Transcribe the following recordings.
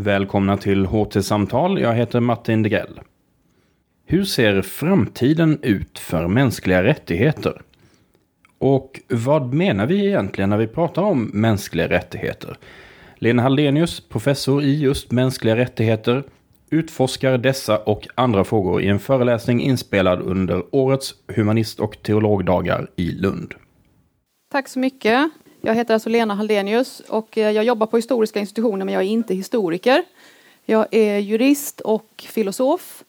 Välkomna till HT-samtal. Jag heter Martin Degrell. Hur ser framtiden ut för mänskliga rättigheter? Och vad menar vi egentligen när vi pratar om mänskliga rättigheter? Lena Hallenius, professor i just mänskliga rättigheter, utforskar dessa och andra frågor i en föreläsning inspelad under årets humanist och teologdagar i Lund. Tack så mycket. Jag heter alltså Lena Haldenius och eh, jag jobbar på historiska institutioner men jag är inte historiker. Jag är jurist och filosof.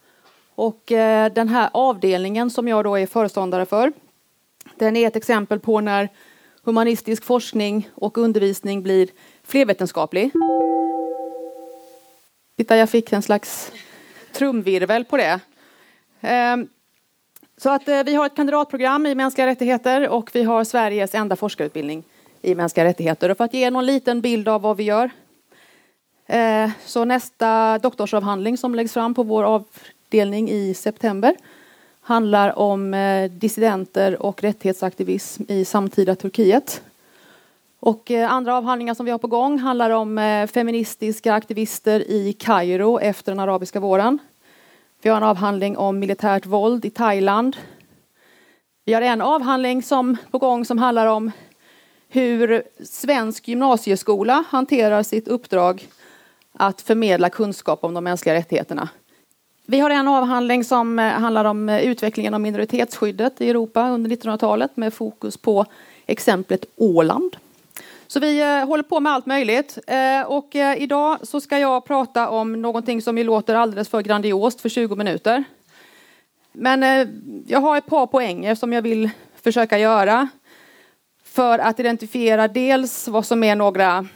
Och eh, den här avdelningen som jag då är föreståndare för den är ett exempel på när humanistisk forskning och undervisning blir flervetenskaplig. Titta, jag fick en slags trumvirvel på det. Ehm, så att eh, vi har ett kandidatprogram i mänskliga rättigheter och vi har Sveriges enda forskarutbildning i mänskliga rättigheter. Och för att ge någon liten bild av vad vi gör. Eh, så nästa doktorsavhandling som läggs fram på vår avdelning i september handlar om eh, dissidenter och rättighetsaktivism i samtida Turkiet. Och eh, andra avhandlingar som vi har på gång handlar om eh, feministiska aktivister i Kairo efter den arabiska våren. Vi har en avhandling om militärt våld i Thailand. Vi har en avhandling som på gång som handlar om hur svensk gymnasieskola hanterar sitt uppdrag att förmedla kunskap om de mänskliga rättigheterna. Vi har en avhandling som eh, handlar om eh, utvecklingen av minoritetsskyddet i Europa under 1900-talet med fokus på exemplet Åland. Så vi eh, håller på med allt möjligt. Och idag så ska jag prata om någonting som ju låter alldeles för grandiost för 20 minuter. Men jag har ett par poänger som jag vill försöka göra för att identifiera dels vad som är några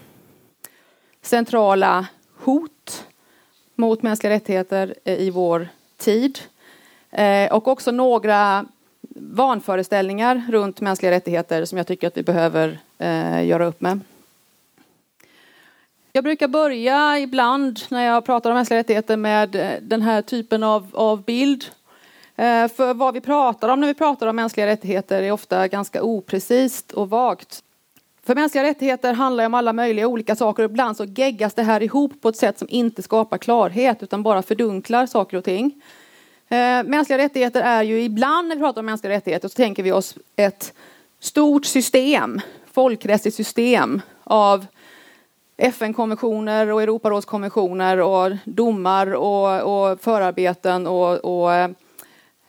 centrala hot mot mänskliga rättigheter eh, i vår tid eh, och också några vanföreställningar runt mänskliga rättigheter som jag tycker att vi behöver eh, göra upp med. Jag brukar börja ibland när jag pratar om mänskliga rättigheter med den här typen av, av bild Eh, för vad vi pratar om när vi pratar om mänskliga rättigheter är ofta ganska oprecist och vagt. För mänskliga rättigheter handlar om alla möjliga olika saker och ibland så geggas det här ihop på ett sätt som inte skapar klarhet utan bara fördunklar saker och ting. Eh, mänskliga rättigheter är ju ibland när vi pratar om mänskliga rättigheter så tänker vi oss ett stort system, folkrättsligt system av FN-konventioner och Europarådskonventioner och domar och, och förarbeten och, och eh,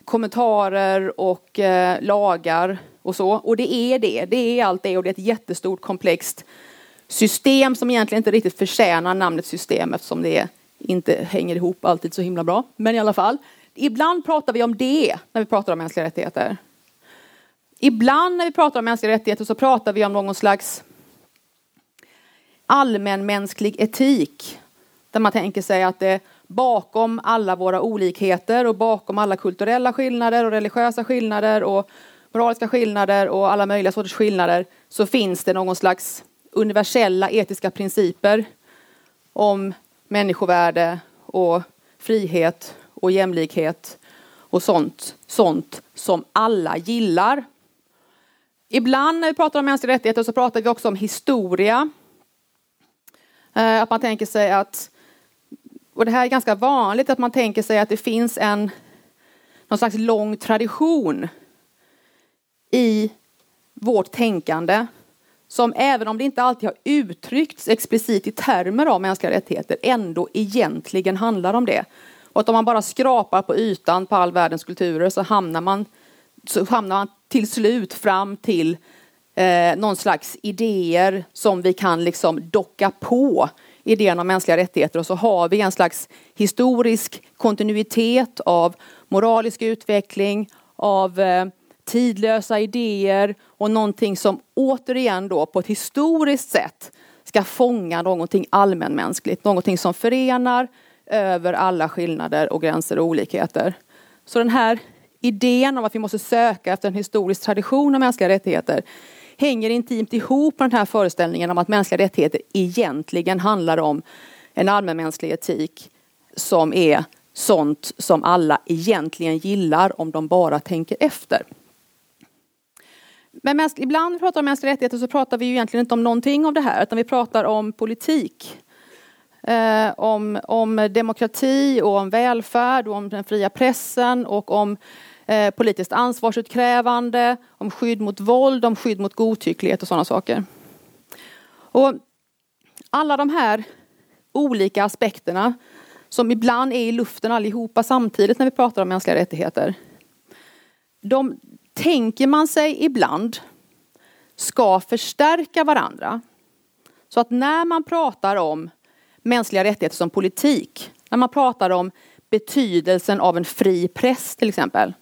kommentarer och eh, lagar och så. Och det är det, det är allt det och det är ett jättestort komplext system som egentligen inte riktigt förtjänar namnet system eftersom det inte hänger ihop alltid så himla bra. Men i alla fall, ibland pratar vi om det när vi pratar om mänskliga rättigheter. Ibland när vi pratar om mänskliga rättigheter så pratar vi om någon slags allmänmänsklig etik. Där man tänker sig att det bakom alla våra olikheter och bakom alla kulturella skillnader och religiösa skillnader och moraliska skillnader och alla möjliga sorters skillnader så finns det någon slags universella etiska principer om människovärde och frihet och jämlikhet och sånt, sånt som alla gillar. Ibland när vi pratar om mänskliga rättigheter så pratar vi också om historia. Eh, att man tänker sig att och det här är ganska vanligt att man tänker sig att det finns en någon slags lång tradition i vårt tänkande som även om det inte alltid har uttryckts explicit i termer av mänskliga rättigheter ändå egentligen handlar om det. Och att om man bara skrapar på ytan på all världens kulturer så hamnar man, så hamnar man till slut fram till eh, någon slags idéer som vi kan liksom docka på idén om mänskliga rättigheter och så har vi en slags historisk kontinuitet av moralisk utveckling, av eh, tidlösa idéer och någonting som återigen då på ett historiskt sätt ska fånga någonting allmänmänskligt, någonting som förenar över alla skillnader och gränser och olikheter. Så den här idén om att vi måste söka efter en historisk tradition av mänskliga rättigheter hänger intimt ihop med den här föreställningen om att mänskliga rättigheter egentligen handlar om en allmänmänsklig etik som är sånt som alla egentligen gillar om de bara tänker efter. Men ibland när vi pratar om mänskliga rättigheter så pratar vi ju egentligen inte om någonting av det här utan vi pratar om politik. eh, om, om demokrati och om välfärd och om den fria pressen och om eh, politiskt ansvarsutkrävande, om skydd mot våld, om skydd mot godtycklighet och sådana saker. Och alla de här olika aspekterna som ibland är i luften allihopa samtidigt när vi pratar om mänskliga rättigheter. De tänker man sig ibland ska förstärka varandra. Så att när man pratar om mänskliga rättigheter som politik, när man pratar om betydelsen av en fri press till exempel,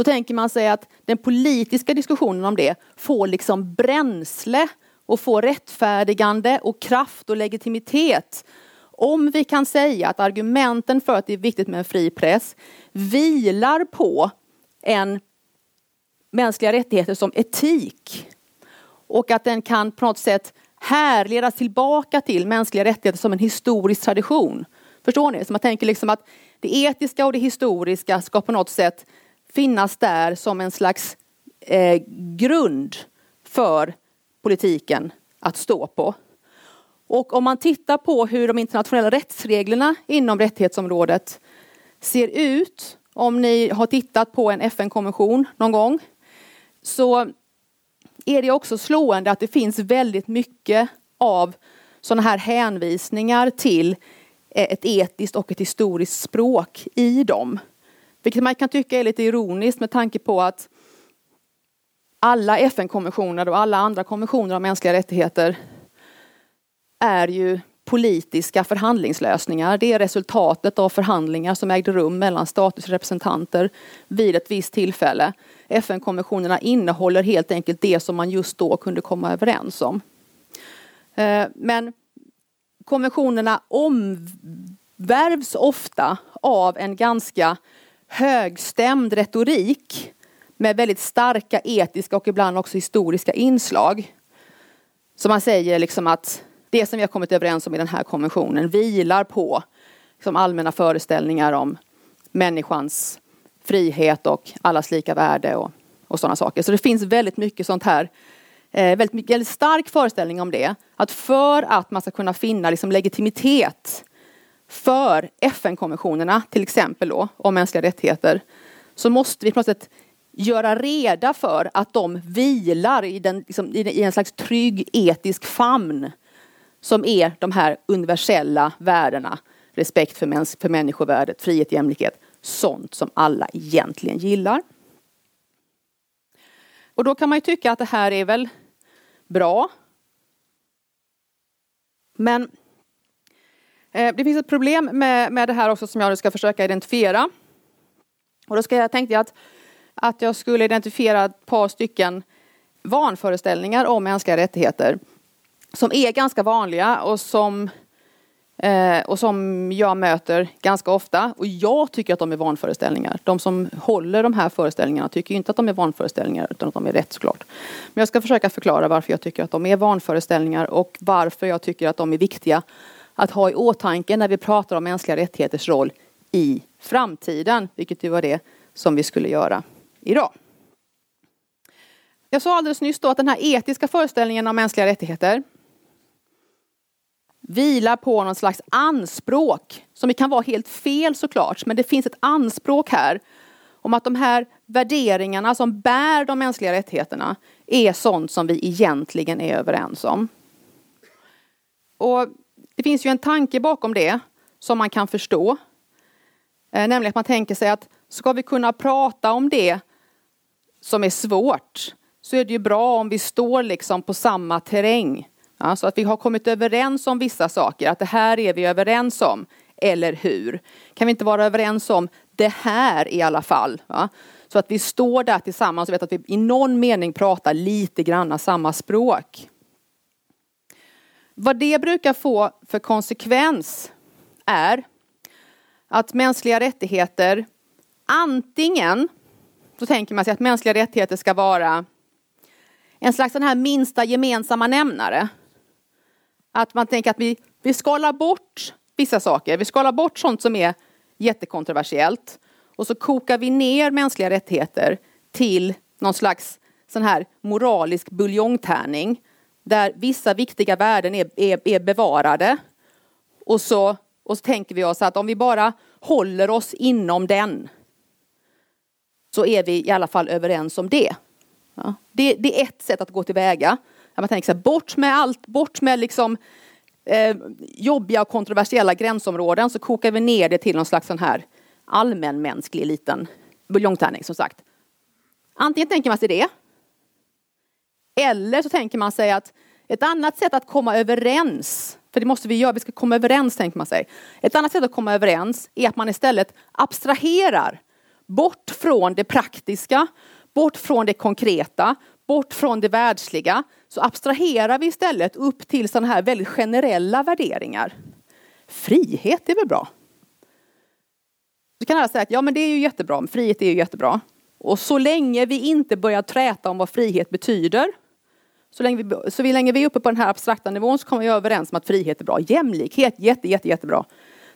så tänker man sig att den politiska diskussionen om det får liksom bränsle och får rättfärdigande och kraft och legitimitet om vi kan säga att argumenten för att det är viktigt med en fri press vilar på en mänskliga rättigheter som etik och att den kan på något sätt härledas tillbaka till mänskliga rättigheter som en historisk tradition. Förstår ni? Så man tänker liksom att det etiska och det historiska ska på något sätt finnas där som en slags eh, grund för politiken att stå på. Och om man tittar på hur de internationella rättsreglerna inom rättighetsområdet ser ut, om ni har tittat på en FN-konvention någon gång, så är det också slående att det finns väldigt mycket av sådana här hänvisningar till eh, ett etiskt och ett historiskt språk i dem. Vilket man kan tycka är lite ironiskt med tanke på att alla FN-konventioner och alla andra konventioner om mänskliga rättigheter är ju politiska förhandlingslösningar. Det är resultatet av förhandlingar som ägde rum mellan staters representanter vid ett visst tillfälle. FN-konventionerna innehåller helt enkelt det som man just då kunde komma överens om. Eh, men konventionerna omvärvs ofta av en ganska högstämd retorik med väldigt starka etiska och ibland också historiska inslag. Så man säger liksom att det som vi har kommit överens om i den här konventionen vilar på liksom allmänna föreställningar om människans frihet och allas lika värde och, och sådana saker. Så det finns väldigt mycket sånt här, eh, väldigt, mycket, väldigt stark föreställning om det. Att för att man ska kunna finna liksom legitimitet för FN-konventionerna, till exempel då, om mänskliga rättigheter, så måste vi på något sätt göra reda för att de vilar i, den, liksom, i en slags trygg etisk famn som är de här universella värdena. Respekt för, mäns för människovärdet, frihet, jämlikhet. Sånt som alla egentligen gillar. Och då kan man ju tycka att det här är väl bra. Men Eh, det finns ett problem med, med det här också som jag ska försöka identifiera. Och då ska jag, tänkte jag att, att jag skulle identifiera ett par stycken vanföreställningar om mänskliga rättigheter som är ganska vanliga och som, eh, och som jag möter ganska ofta. Och jag tycker att de är vanföreställningar. De som håller de här föreställningarna tycker inte att de är vanföreställningar utan att de är rätt såklart. Men jag ska försöka förklara varför jag tycker att de är vanföreställningar och varför jag tycker att de är viktiga att ha i åtanke när vi pratar om mänskliga rättigheters roll i framtiden, vilket ju var det som vi skulle göra idag. Jag sa alldeles nyss då att den här etiska föreställningen om mänskliga rättigheter vilar på någon slags anspråk som kan vara helt fel såklart, men det finns ett anspråk här om att de här värderingarna som bär de mänskliga rättigheterna är sånt som vi egentligen är överens om. Och det finns ju en tanke bakom det som man kan förstå. Eh, nämligen att man tänker sig att ska vi kunna prata om det som är svårt så är det ju bra om vi står liksom på samma terräng Ja, så att vi har kommit överens om vissa saker, att det här är vi överens om. Eller hur? Kan vi inte vara överens om det här i alla fall? Så att vi står där tillsammans och vet att vi i någon mening pratar lite grann samma språk. Vad det brukar få för konsekvens är att mänskliga rättigheter antingen, så tänker man sig att mänskliga rättigheter ska vara en slags den här minsta gemensamma nämnare. Att man tänker att vi, vi skalar bort vissa saker. Vi skalar bort sånt som är jättekontroversiellt. Och så kokar vi ner mänskliga rättigheter till någon slags sån här moralisk buljongtärning. Där vissa viktiga värden är, är, är bevarade. Och så, och så tänker vi oss att om vi bara håller oss inom den så är vi i alla fall överens om det. Ja. Det, det, är ett sätt att gå tillväga. Man tänker sig bort med allt, bort med liksom eh, jobbiga och kontroversiella gränsområden så kokar vi ner det till någon slags sån här allmänmänsklig liten buljongtärning som sagt. Antingen tänker man sig det. Eller så tänker man sig att ett annat sätt att komma överens, för det måste vi göra, vi ska komma överens tänker man sig. Ett annat sätt att komma överens är att man istället abstraherar bort från det praktiska, bort från det konkreta, bort från det världsliga. Så abstraherar vi istället upp till sådana här väldigt generella värderingar. Frihet är väl bra? Du kan alla säga att ja men det är ju jättebra, frihet är ju jättebra. Och så länge vi inte börjar träta om vad frihet betyder, så länge, vi, så länge vi är uppe på den här abstrakta nivån så kommer vi överens om att frihet är bra. Jämlikhet, jätte, jätte, jättebra.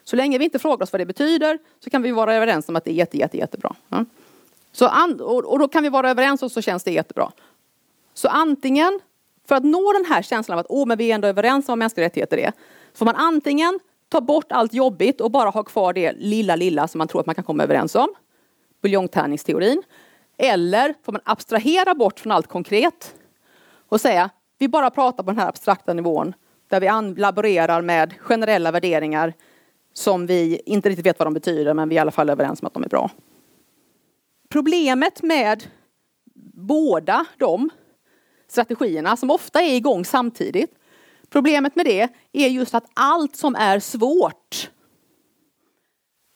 Så länge vi inte frågar oss vad det betyder så kan vi vara överens om att det är jätte, jätte, jättebra. Ja. Så and, och då kan vi vara överens och så känns det jättebra. Så antingen, för att nå den här känslan av att oh, men vi är ändå överens om vad mänskliga rättigheter är, får man antingen ta bort allt jobbigt och bara ha kvar det lilla, lilla som man tror att man kan komma överens om. Buljongtärningsteorin. Eller får man abstrahera bort från allt konkret och säga vi bara pratar på den här abstrakta nivån där vi laborerar med generella värderingar som vi inte riktigt vet vad de betyder men vi är i alla fall överens om att de är bra. Problemet med båda de strategierna som ofta är igång samtidigt. Problemet med det är just att allt som är svårt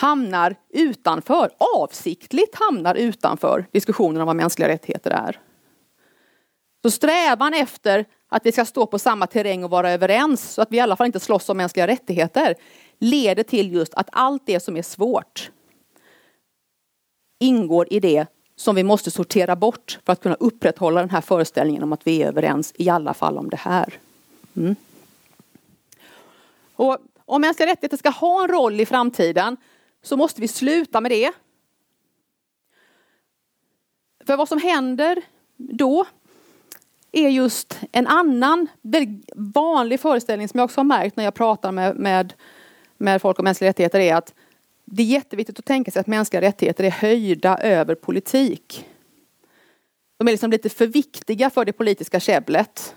hamnar utanför, avsiktligt hamnar utanför diskussionen om vad mänskliga rättigheter är. Så strävan efter att vi ska stå på samma terräng och vara överens så att vi i alla fall inte slåss om mänskliga rättigheter leder till just att allt det som är svårt ingår i det som vi måste sortera bort för att kunna upprätthålla den här föreställningen om att vi är överens i alla fall om det här. Mm. Och om mänskliga rättigheter ska ha en roll i framtiden så måste vi sluta med det. För vad som händer då är just en annan väldigt vanlig föreställning som jag också har märkt när jag pratar med, med, med folk om mänskliga rättigheter är att det är jätteviktigt att tänka sig att mänskliga rättigheter är höjda över politik. De är liksom lite för viktiga för det politiska käbblet.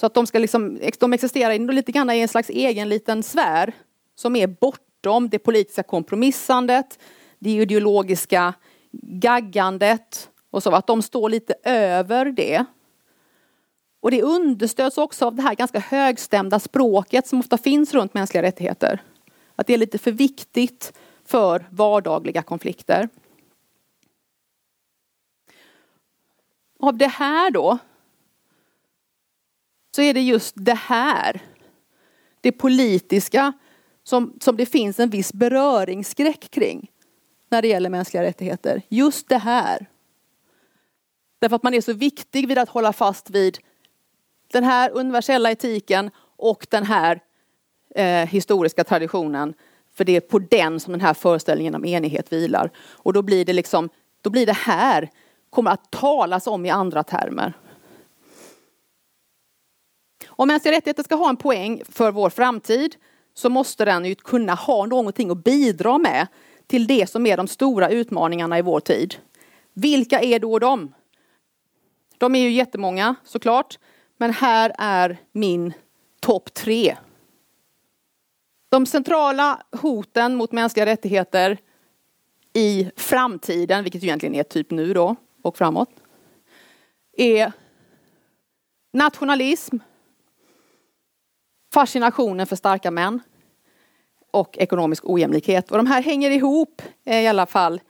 Så att de, ska liksom, de existerar lite grann i en slags egen liten sfär som är bortom det politiska kompromissandet, det ideologiska gaggandet och så. Att de står lite över det. Och det understöds också av det här ganska högstämda språket som ofta finns runt mänskliga rättigheter. Att det är lite för viktigt för vardagliga konflikter. Av det här då så är det just det här, det politiska, som, som det finns en viss beröringsskräck kring när det gäller mänskliga rättigheter. Just det här. Därför att man är så viktig vid att hålla fast vid den här universella etiken och den här eh, historiska traditionen. För det är på den som den här föreställningen om enighet vilar. Och då blir det liksom, då blir det här, kommer att talas om i andra termer. Om mänskliga rättigheter ska ha en poäng för vår framtid så måste den ju kunna ha någonting att bidra med till det som är de stora utmaningarna i vår tid. Vilka är då de? De är ju jättemånga såklart, men här är min topp tre. De centrala hoten mot mänskliga rättigheter i framtiden, vilket egentligen är typ nu då och framåt, är nationalism, fascinationen för starka män och ekonomisk ojämlikhet. Och de här hänger ihop eh, i alla fall,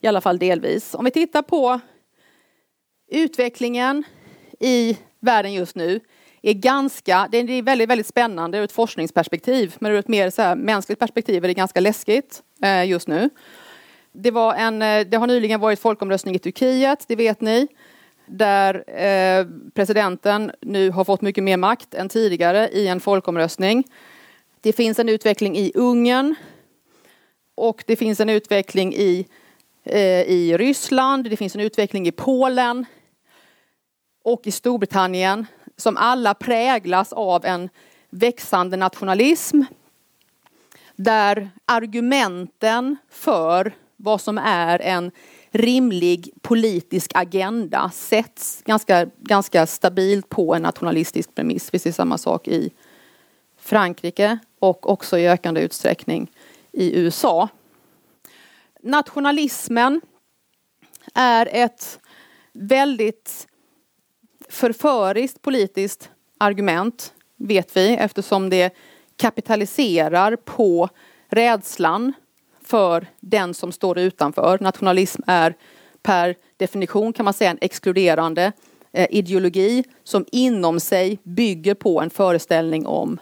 i alla fall delvis. Om vi tittar på utvecklingen i världen just nu är ganska, det är väldigt, väldigt spännande ur ett forskningsperspektiv. Men ur ett mer så här, mänskligt perspektiv är det ganska läskigt eh, just nu. Det, var en, eh, det har nyligen varit folkomröstning i Turkiet, det vet ni. Där eh, presidenten nu har fått mycket mer makt än tidigare i en folkomröstning. Det finns en utveckling i Ungern. Och det finns en utveckling i, eh, i Ryssland, det finns en utveckling i Polen och i Storbritannien som alla präglas av en växande nationalism där argumenten för vad som är en rimlig politisk agenda sätts ganska, ganska stabilt på en nationalistisk premiss. Vi ser samma sak i Frankrike och också i ökande utsträckning i USA. Nationalismen är ett väldigt förföriskt politiskt argument, vet vi, eftersom det kapitaliserar på rädslan för den som står utanför. Nationalism är per definition kan man säga en exkluderande eh, ideologi som inom sig bygger på en föreställning om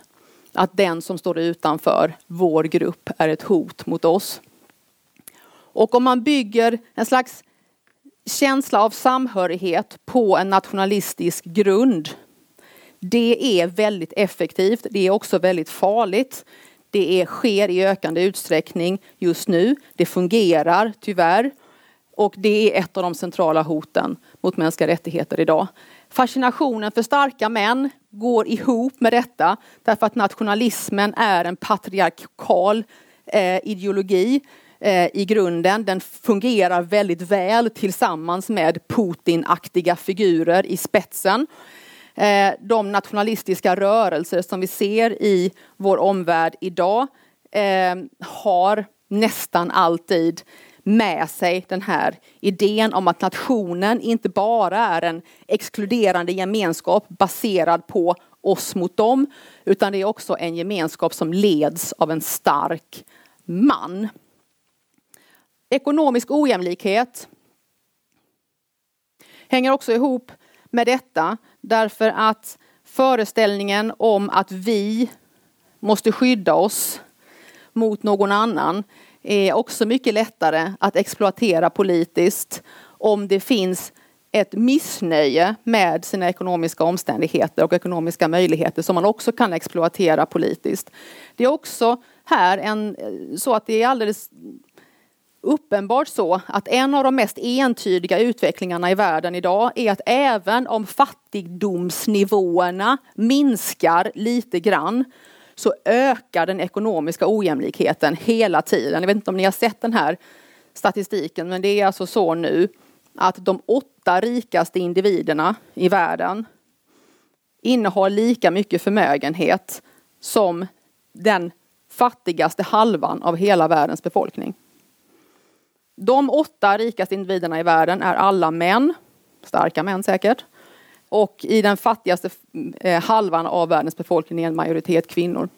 att den som står utanför vår grupp är ett hot mot oss. Och om man bygger en slags känsla av samhörighet på en nationalistisk grund. Det är väldigt effektivt. Det är också väldigt farligt. Det är, sker i ökande utsträckning just nu. Det fungerar tyvärr. Och det är ett av de centrala hoten mot mänskliga rättigheter idag. Fascinationen för starka män går ihop med detta därför att nationalismen är en patriarkal eh, ideologi Eh, i grunden. Den fungerar väldigt väl tillsammans med Putin-aktiga figurer i spetsen. Eh, de nationalistiska rörelser som vi ser i vår omvärld idag eh, har nästan alltid med sig den här idén om att nationen inte bara är en exkluderande gemenskap baserad på oss mot dem, utan det är också en gemenskap som leds av en stark man. Ekonomisk ojämlikhet hänger också ihop med detta därför att föreställningen om att vi måste skydda oss mot någon annan är också mycket lättare att exploatera politiskt om det finns ett missnöje med sina ekonomiska omständigheter och ekonomiska möjligheter som man också kan exploatera politiskt. Det är också här en, så att det är alldeles uppenbart så att en av de mest entydiga utvecklingarna i världen idag är att även om fattigdomsnivåerna minskar lite grann så ökar den ekonomiska ojämlikheten hela tiden. Jag vet inte om ni har sett den här statistiken men det är alltså så nu att de åtta rikaste individerna i världen innehar lika mycket förmögenhet som den fattigaste halvan av hela världens befolkning. De åtta rikaste individerna i världen är alla män, starka män säkert. Och i den fattigaste eh, halvan av världens befolkning är en majoritet kvinnor.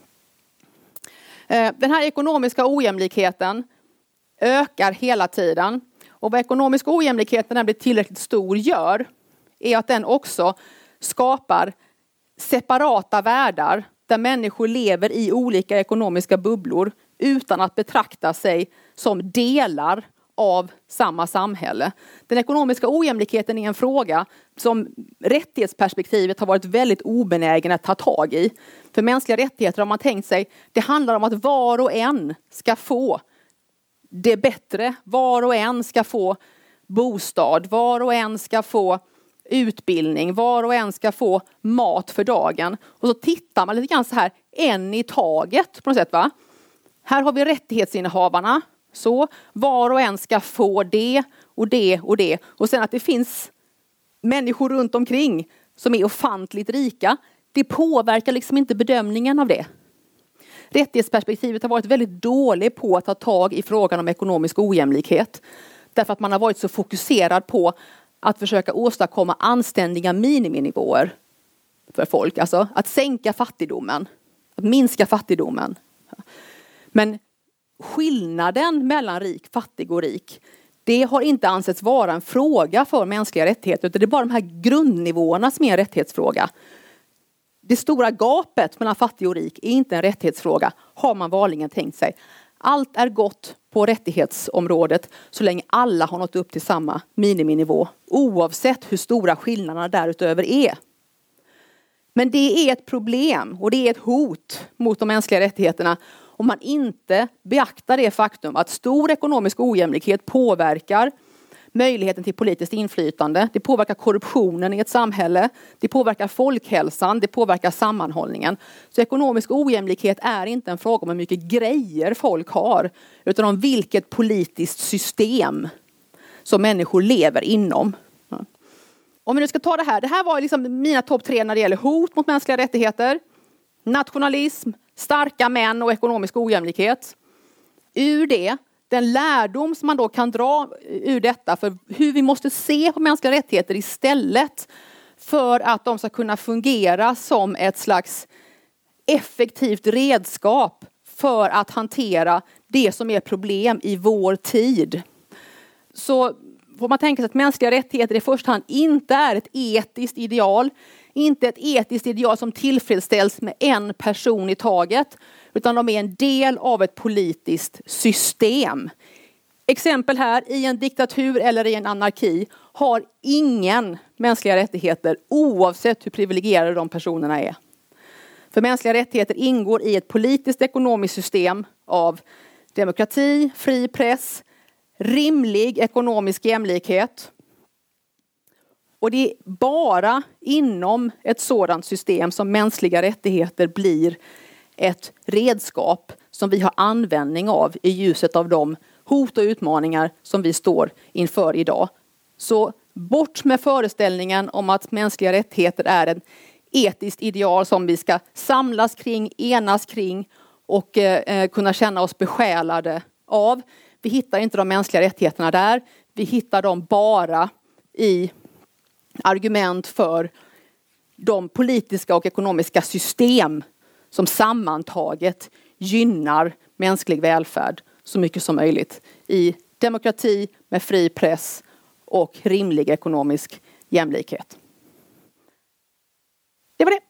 Eh, den här ekonomiska ojämlikheten ökar hela tiden. Och vad ekonomisk ojämlikhet när den blir tillräckligt stor gör är att den också skapar separata världar där människor lever i olika ekonomiska bubblor utan att betrakta sig som delar av samma samhälle. Den ekonomiska ojämlikheten är en fråga som rättighetsperspektivet har varit väldigt obenägen att ta tag i. För mänskliga rättigheter har man tänkt sig, det handlar om att var och en ska få det bättre. Var och en ska få bostad, var och en ska få utbildning, var och en ska få mat för dagen. Och så tittar man lite grann så här, en i taget på något sätt. va? Här har vi rättighetsinnehavarna, så var och en ska få det och det och det. Och sen att det finns människor runt omkring som är ofantligt rika. Det påverkar liksom inte bedömningen av det. Rättighetsperspektivet har varit väldigt dåligt på att ta tag i frågan om ekonomisk ojämlikhet. Därför att man har varit så fokuserad på att försöka åstadkomma anständiga miniminivåer för folk. Alltså att sänka fattigdomen, att minska fattigdomen. Men skillnaden mellan rik, fattig och rik, det har inte ansetts vara en fråga för mänskliga rättigheter, utan det är bara de här grundnivåerna som är en rättighetsfråga. Det stora gapet mellan fattig och rik är inte en rättighetsfråga, har man vanligen tänkt sig. Allt är gott på rättighetsområdet så länge alla har nått upp till samma miniminivå, oavsett hur stora skillnaderna därutöver är. Men det är ett problem och det är ett hot mot de mänskliga rättigheterna om man inte beaktar det faktum att stor ekonomisk ojämlikhet påverkar möjligheten till politiskt inflytande. Det påverkar korruptionen i ett samhälle. Det påverkar folkhälsan. Det påverkar sammanhållningen. Så ekonomisk ojämlikhet är inte en fråga om hur mycket grejer folk har utan om vilket politiskt system som människor lever inom. Om vi nu ska ta det här. Det här var liksom mina topp tre när det gäller hot mot mänskliga rättigheter. Nationalism, starka män och ekonomisk ojämlikhet. Ur det den lärdom som man då kan dra ur detta för hur vi måste se på mänskliga rättigheter istället för att de ska kunna fungera som ett slags effektivt redskap för att hantera det som är problem i vår tid. Så får man tänka sig att mänskliga rättigheter i första hand inte är ett etiskt ideal, inte ett etiskt ideal som tillfredsställs med en person i taget, utan de är en del av ett politiskt system. Exempel här, i en diktatur eller i en anarki har ingen mänskliga rättigheter oavsett hur privilegierade de personerna är. För mänskliga rättigheter ingår i ett politiskt ekonomiskt system av demokrati, fri press, rimlig ekonomisk jämlikhet. Och det är bara inom ett sådant system som mänskliga rättigheter blir ett redskap som vi har användning av i ljuset av de hot och utmaningar som vi står inför idag. Så bort med föreställningen om att mänskliga rättigheter är ett etiskt ideal som vi ska samlas kring, enas kring och eh, eh, kunna känna oss besjälade av. Vi hittar inte de mänskliga rättigheterna där. Vi hittar dem bara i argument för de politiska och ekonomiska system som sammantaget gynnar mänsklig välfärd så mycket som möjligt i demokrati med fri press och rimlig ekonomisk jämlikhet. Det var det.